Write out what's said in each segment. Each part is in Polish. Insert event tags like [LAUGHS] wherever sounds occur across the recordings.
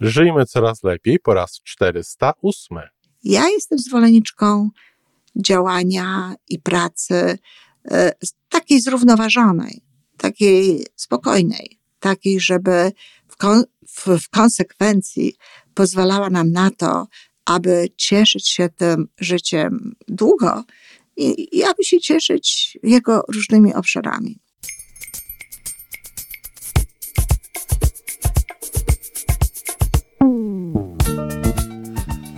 Żyjmy coraz lepiej po raz 408. Ja jestem zwolenniczką działania i pracy e, takiej zrównoważonej, takiej spokojnej, takiej, żeby w, kon w, w konsekwencji pozwalała nam na to, aby cieszyć się tym życiem długo i, i aby się cieszyć jego różnymi obszarami.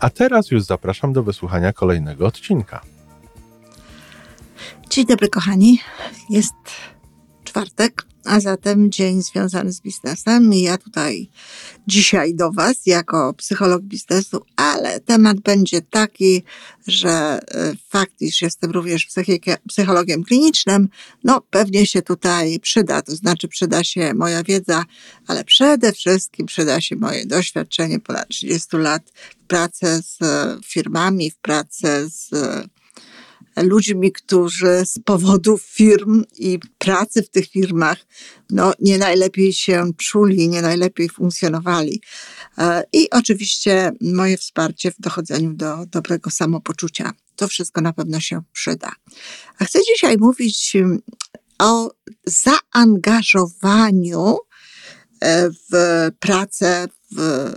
A teraz już zapraszam do wysłuchania kolejnego odcinka. Dzień dobry, kochani. Jest czwartek, a zatem dzień związany z biznesem. I ja tutaj dzisiaj do Was jako psycholog biznesu, ale temat będzie taki, że e, fakt, iż jestem również psychologiem klinicznym, no pewnie się tutaj przyda, to znaczy przyda się moja wiedza, ale przede wszystkim przyda się moje doświadczenie ponad 30 lat w pracy z firmami, w pracy z ludźmi, którzy z powodów firm i pracy w tych firmach no, nie najlepiej się czuli, nie najlepiej funkcjonowali. E, I oczywiście moje wsparcie w dochodzeniu do dobrego samopoczucia. To wszystko na pewno się przyda. A chcę dzisiaj mówić mm, o zaangażowaniu e, w pracę, w,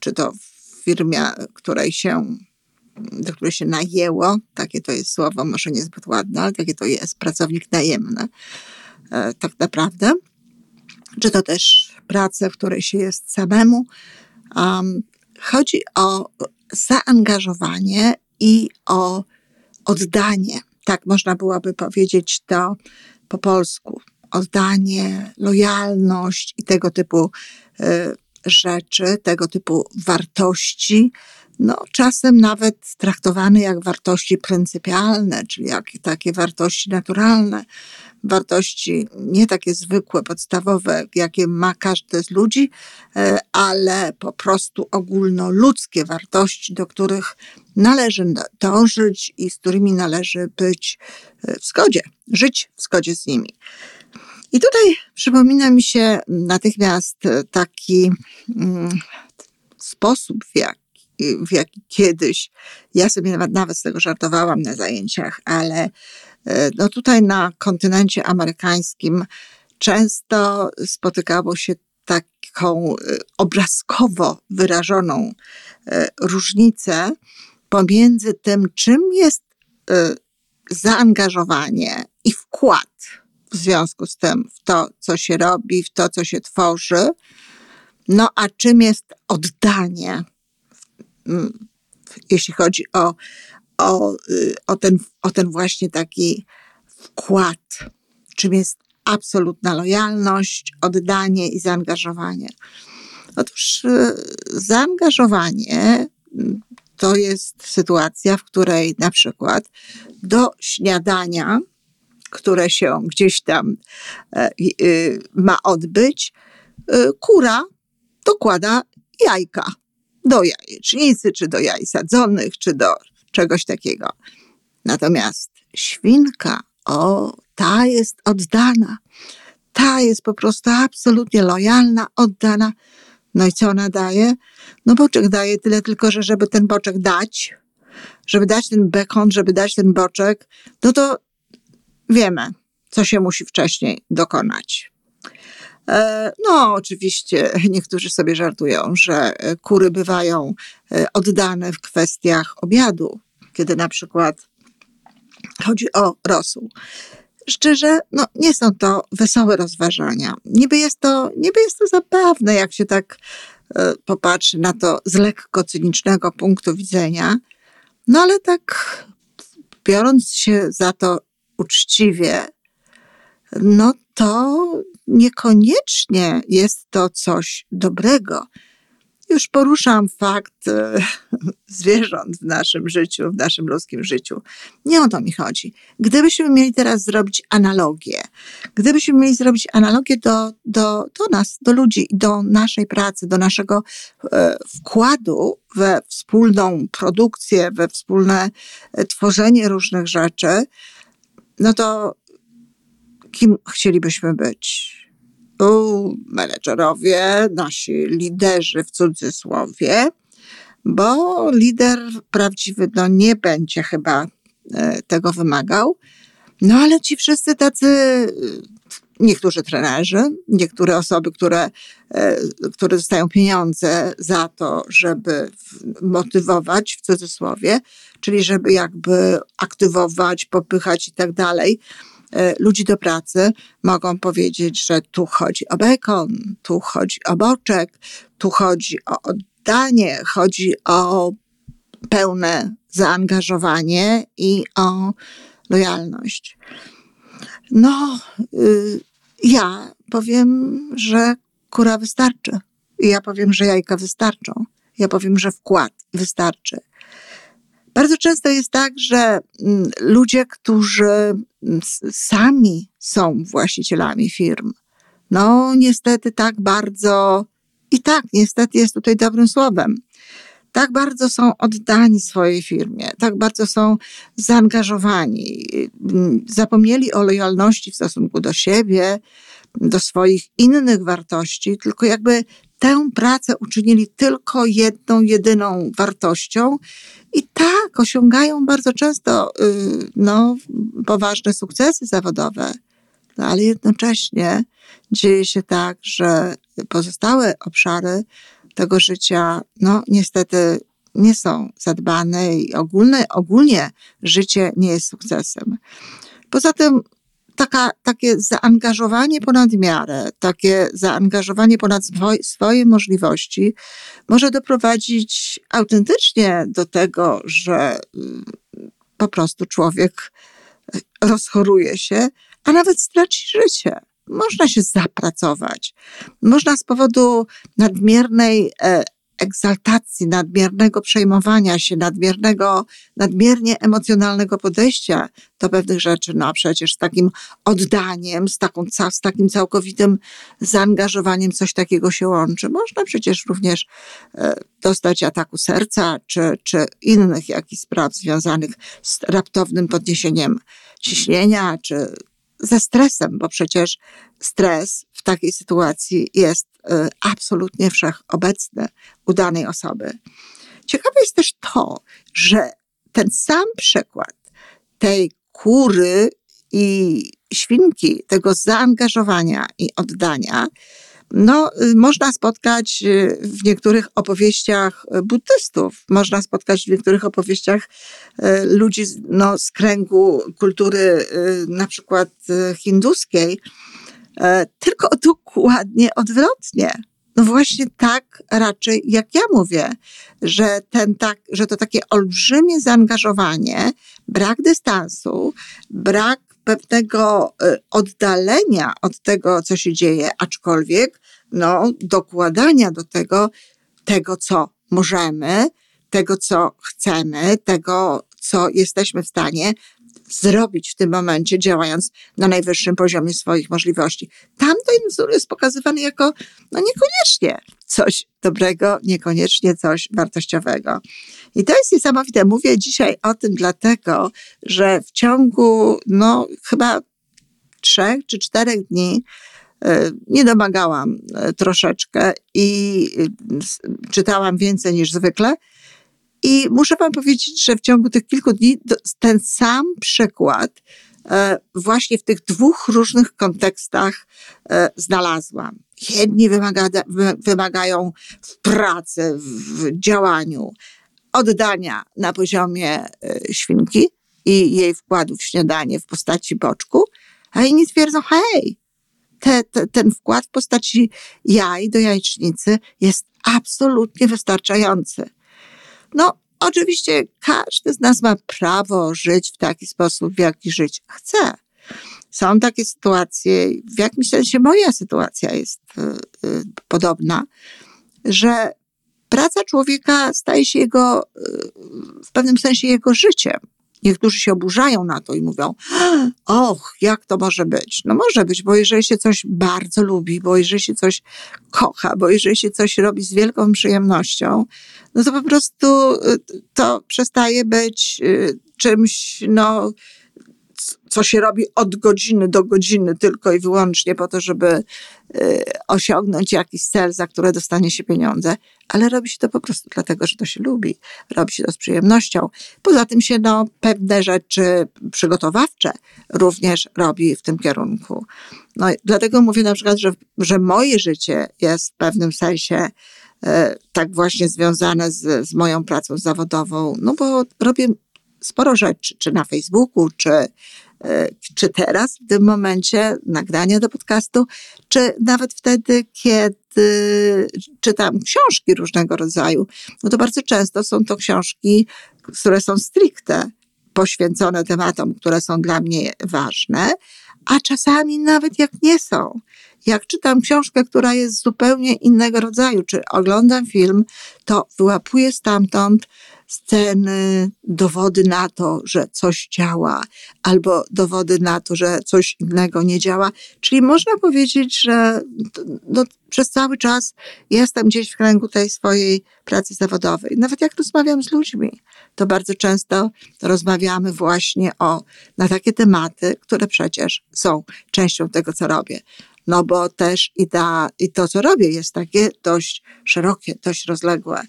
czy to w firmie, której się do której się najęło, takie to jest słowo, może niezbyt ładne, ale takie to jest, pracownik najemny, e, tak naprawdę. Czy to też pracę, w której się jest samemu. Um, chodzi o zaangażowanie i o oddanie. Tak można byłoby powiedzieć to po polsku. Oddanie, lojalność i tego typu y, rzeczy, tego typu wartości, no, czasem nawet traktowane jak wartości pryncypialne, czyli jak takie wartości naturalne, wartości nie takie zwykłe, podstawowe, jakie ma każdy z ludzi, e, ale po prostu ogólnoludzkie wartości, do których należy dążyć i z którymi należy być e, w zgodzie, żyć w zgodzie z nimi. I tutaj przypomina mi się natychmiast taki mm, sposób, w jaki w jaki kiedyś, ja sobie nawet, nawet z tego żartowałam na zajęciach, ale e, no tutaj na kontynencie amerykańskim często spotykało się taką e, obrazkowo wyrażoną e, różnicę pomiędzy tym, czym jest zaangażowanie i wkład w związku z tym w to, co się robi, w to, co się tworzy, no a czym jest oddanie jeśli chodzi o, o, y, o, ten, o ten właśnie taki wkład, czym jest absolutna lojalność, oddanie i zaangażowanie. Otóż y, zaangażowanie mm, to jest sytuacja, w której na przykład do śniadania, które się gdzieś tam e, y, ma odbyć, kura dokłada jajka do jajecznicy, czy do jaj sadzonych, czy do czegoś takiego. Natomiast świnka, o, ta jest oddana. Ta jest po prostu absolutnie lojalna, oddana. No i co ona daje? No boczek daje tyle tylko, że żeby ten boczek dać, żeby dać ten bekon, żeby dać ten boczek, no to wiemy, co się musi wcześniej dokonać. E, no, oczywiście [LAUGHS] niektórzy sobie żartują, że kury bywają e, oddane w kwestiach obiadu, kiedy na przykład chodzi o rosół. Szczerze, no, nie są to wesołe rozważania. Niby jest to, niby jest to zabawne, jak się tak e, popatrzy na to z lekko cynicznego punktu widzenia, no ale tak biorąc się za to uczciwie, no to niekoniecznie jest to coś dobrego. Już poruszam fakt e, [LAUGHS] zwierząt w naszym życiu, w naszym ludzkim życiu, nie o to mi chodzi. Gdybyśmy mieli teraz zrobić analogię, gdybyśmy mieli zrobić analogię do, do, do nas, do ludzi, do naszej pracy, do naszego e, wkładu we wspólną produkcję, we wspólne e, tworzenie różnych rzeczy, no to kim chcielibyśmy być? menedżerowie, nasi liderzy w cudzysłowie, bo lider prawdziwy no, nie będzie chyba e, tego wymagał. No ale ci wszyscy tacy, e, niektórzy trenerzy, niektóre osoby, które, e, które dostają pieniądze za to, żeby motywować w cudzysłowie, czyli żeby jakby aktywować, popychać i tak dalej, ludzi do pracy mogą powiedzieć, że tu chodzi o bekon, tu chodzi o boczek, tu chodzi o oddanie, chodzi o pełne zaangażowanie i o lojalność. No, y, ja powiem, że kura wystarczy. Ja powiem, że jajka wystarczą. Ja powiem, że wkład wystarczy. Bardzo często jest tak, że mm, ludzie, którzy mm, sami są właścicielami firm, no niestety tak bardzo, i tak niestety jest tutaj dobrym słowem, tak bardzo są oddani swojej firmie, tak bardzo są zaangażowani, mm, zapomnieli o lojalności w stosunku do siebie, do swoich innych wartości, tylko jakby tę pracę uczynili tylko jedną, jedyną wartością i tak osiągają bardzo często y, no, poważne sukcesy zawodowe. No, ale jednocześnie dzieje się tak, że pozostałe obszary tego życia, no niestety nie są zadbane i ogólne, ogólnie życie nie jest sukcesem. Poza tym taka, takie zaangażowanie ponad miarę, takie zaangażowanie ponad swoje, możliwości może doprowadzić autentycznie do tego, że mm, po prostu człowiek rozchoruje się, a nawet straci życie. Można się zapracować. Można z powodu nadmiernej e, egzaltacji, nadmiernego przejmowania się, nadmiernego, nadmiernie emocjonalnego podejścia do pewnych rzeczy, no przecież z takim oddaniem, z, taką, z takim całkowitym zaangażowaniem coś takiego się łączy. Można przecież również e, dostać ataku serca, czy, czy innych jakichś spraw związanych z raptownym podniesieniem ciśnienia, czy ze stresem, bo przecież stres w takiej sytuacji jest y, absolutnie wszechobecny u danej osoby. Ciekawe jest też to, że ten sam przykład tej kury i świnki, tego zaangażowania i oddania, no, y, można spotkać y, w niektórych opowieściach buddystów, można spotkać w niektórych opowieściach y, ludzi no, z kręgu kultury na przykład hinduskiej, tylko dokładnie odwrotnie. No właśnie tak raczej, jak ja mówię, że, ten tak, że to takie olbrzymie zaangażowanie, brak dystansu, brak pewnego y, oddalenia od tego, co się dzieje, aczkolwiek no, dokładania do tego, tego, co możemy, tego, co chcemy, tego, co jesteśmy w stanie zrobić w tym momencie, działając na najwyższym poziomie swoich możliwości. Tamten wzór jest pokazywany jako, no niekoniecznie coś dobrego, niekoniecznie coś wartościowego. I to jest niesamowite. Mówię dzisiaj o tym dlatego, że w ciągu, no chyba trzech czy czterech dni e, nie domagałam e, troszeczkę i e, czytałam więcej niż zwykle. I muszę Wam powiedzieć, że w ciągu tych kilku dni ten sam przykład właśnie w tych dwóch różnych kontekstach znalazłam. Jedni wymaga, wymagają w pracy, w działaniu, oddania na poziomie e, świnki i jej wkładu w śniadanie w postaci boczku, a inni twierdzą, hej, te, te, ten wkład w postaci jaj do jajecznicy jest absolutnie wystarczający. No, oczywiście każdy z nas ma prawo żyć w taki sposób, w jaki żyć chce. Są takie sytuacje, w jakimś sensie moja sytuacja jest y, y, podobna, że praca człowieka staje się jego, w pewnym sensie jego życiem. Niektórzy się oburzają na to i mówią, och, jak to może być? No może być, bo jeżeli się coś bardzo lubi, bo jeżeli się coś kocha, bo jeżeli się coś robi z wielką przyjemnością, no to po prostu y, to przestaje być y, czymś, no, co się robi od godziny do godziny tylko i wyłącznie po to, żeby y, osiągnąć jakiś cel, za które dostanie się pieniądze, ale robi się to po prostu dlatego, że to się lubi, robi się to z przyjemnością. Poza tym się no, pewne rzeczy przygotowawcze również robi w tym kierunku. No, dlatego mówię na przykład, że, że moje życie jest w pewnym sensie e, tak właśnie związane z, z moją pracą zawodową, no bo robię sporo rzeczy, czy na Facebooku, czy, e, czy teraz, w tym momencie nagrania do podcastu, czy nawet wtedy, kiedy czytam książki różnego rodzaju. No to bardzo często są to książki, które są stricte poświęcone tematom, które są dla mnie ważne, a czasami nawet jak nie są. Jak czytam książkę, która jest zupełnie innego rodzaju, czy oglądam film, to wyłapuję stamtąd sceny, dowody na to, że coś działa, albo dowody na to, że coś innego nie działa. Czyli można powiedzieć, że no, przez cały czas jestem gdzieś w kręgu tej swojej pracy zawodowej. Nawet jak rozmawiam z ludźmi, to bardzo często rozmawiamy właśnie o, na takie tematy, które przecież są częścią tego, co robię. No bo też i, ta, i to, co robię, jest takie dość szerokie, dość rozległe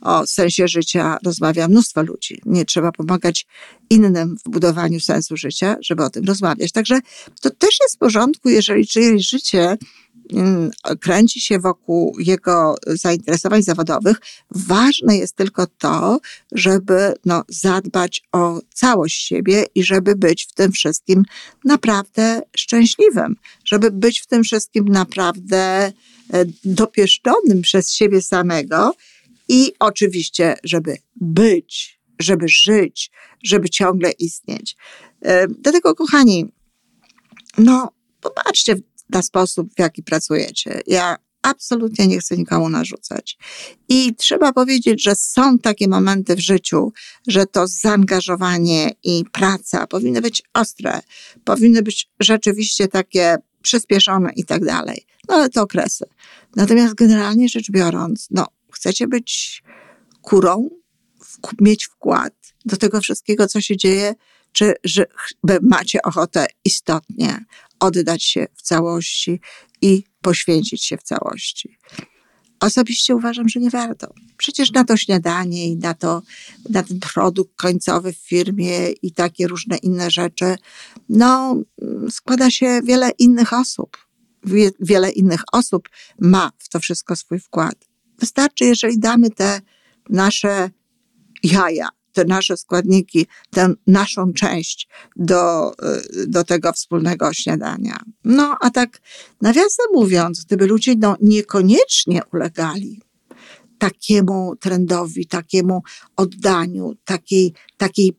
o sensie życia rozmawia mnóstwo ludzi. Nie trzeba pomagać innym w budowaniu sensu życia, żeby o tym rozmawiać. Także to też jest w porządku, jeżeli czyjeś życie mm, kręci się wokół jego zainteresowań zawodowych. Ważne jest tylko to, żeby no, zadbać o całość siebie i żeby być w tym wszystkim naprawdę szczęśliwym, żeby być w tym wszystkim naprawdę e, dopieszczonym przez siebie samego i oczywiście, żeby być, żeby żyć, żeby ciągle istnieć. Dlatego, kochani, no, popatrzcie na sposób, w jaki pracujecie. Ja absolutnie nie chcę nikomu narzucać. I trzeba powiedzieć, że są takie momenty w życiu, że to zaangażowanie i praca powinny być ostre, powinny być rzeczywiście takie przyspieszone i tak dalej. No ale to okresy. Natomiast generalnie rzecz biorąc, no chcecie być kurą, mieć wkład do tego wszystkiego, co się dzieje, czy że macie ochotę istotnie oddać się w całości i poświęcić się w całości. Osobiście uważam, że nie warto. Przecież na to śniadanie i na, to, na ten produkt końcowy w firmie i takie różne inne rzeczy, no, składa się wiele innych osób. Wiele innych osób ma w to wszystko swój wkład. Wystarczy, jeżeli damy te nasze jaja, te nasze składniki, tę naszą część do, y, do tego wspólnego śniadania. No, a tak nawiasem mówiąc, gdyby ludzie no, niekoniecznie ulegali takiemu trendowi, takiemu oddaniu, takiej, takiej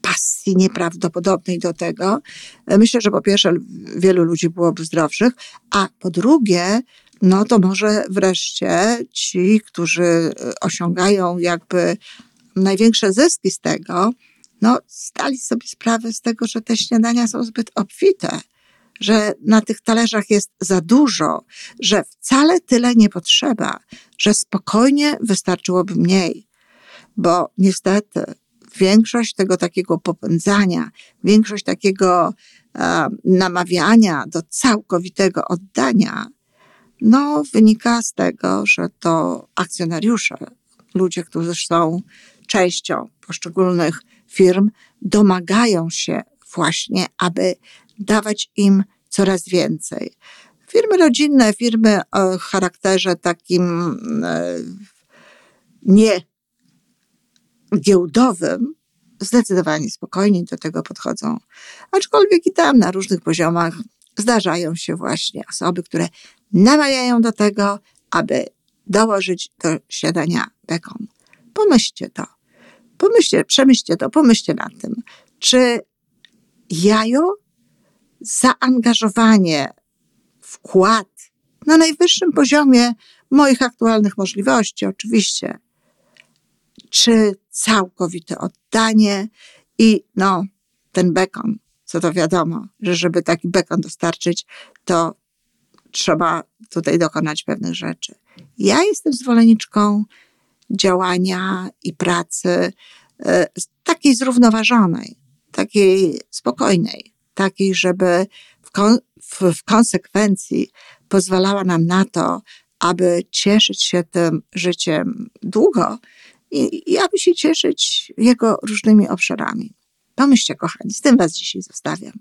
pasji nieprawdopodobnej do tego, myślę, że po pierwsze wielu ludzi byłoby zdrowszych, a po drugie no to może wreszcie ci, którzy e, osiągają jakby największe zyski z tego, no zdali sobie sprawę z tego, że te śniadania są zbyt obfite, że na tych talerzach jest za dużo, że wcale tyle nie potrzeba, że spokojnie wystarczyłoby mniej. Bo niestety większość tego takiego popędzania, większość takiego e, namawiania do całkowitego oddania no, wynika z tego, że to akcjonariusze, ludzie, którzy są częścią poszczególnych firm, domagają się właśnie, aby dawać im coraz więcej. Firmy rodzinne, firmy o charakterze takim e, nie giełdowym, zdecydowanie spokojniej do tego podchodzą. Aczkolwiek i tam na różnych poziomach zdarzają się właśnie osoby, które namawiają do tego, aby dołożyć do śniadania bekon. Pomyślcie to. Pomyślcie, przemyślcie to, pomyślcie nad tym. Czy jajo, zaangażowanie, wkład na najwyższym poziomie moich aktualnych możliwości, oczywiście, czy całkowite oddanie i no, ten bekon, co to wiadomo, że żeby taki bekon dostarczyć, to trzeba tutaj dokonać pewnych rzeczy. Ja jestem zwolenniczką działania i pracy e, takiej zrównoważonej, takiej spokojnej, takiej, żeby w, kon w, w konsekwencji pozwalała nam na to, aby cieszyć się tym życiem długo i, i aby się cieszyć jego różnymi obszarami. Pomyślcie, kochani, z tym Was dzisiaj zostawiam.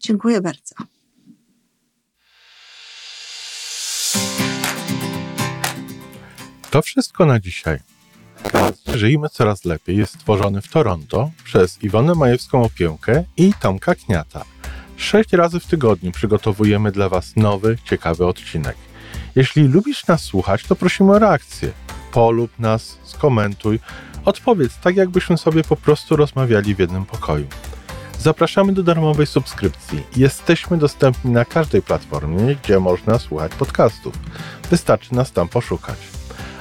Dziękuję bardzo. To wszystko na dzisiaj. Żyjmy coraz lepiej jest stworzony w Toronto przez Iwonę Majewską Opiełkę i Tomka Kniata. Sześć razy w tygodniu przygotowujemy dla Was nowy, ciekawy odcinek. Jeśli lubisz nas słuchać, to prosimy o reakcję. Polub nas, skomentuj, odpowiedz tak, jakbyśmy sobie po prostu rozmawiali w jednym pokoju. Zapraszamy do darmowej subskrypcji. Jesteśmy dostępni na każdej platformie, gdzie można słuchać podcastów. Wystarczy nas tam poszukać.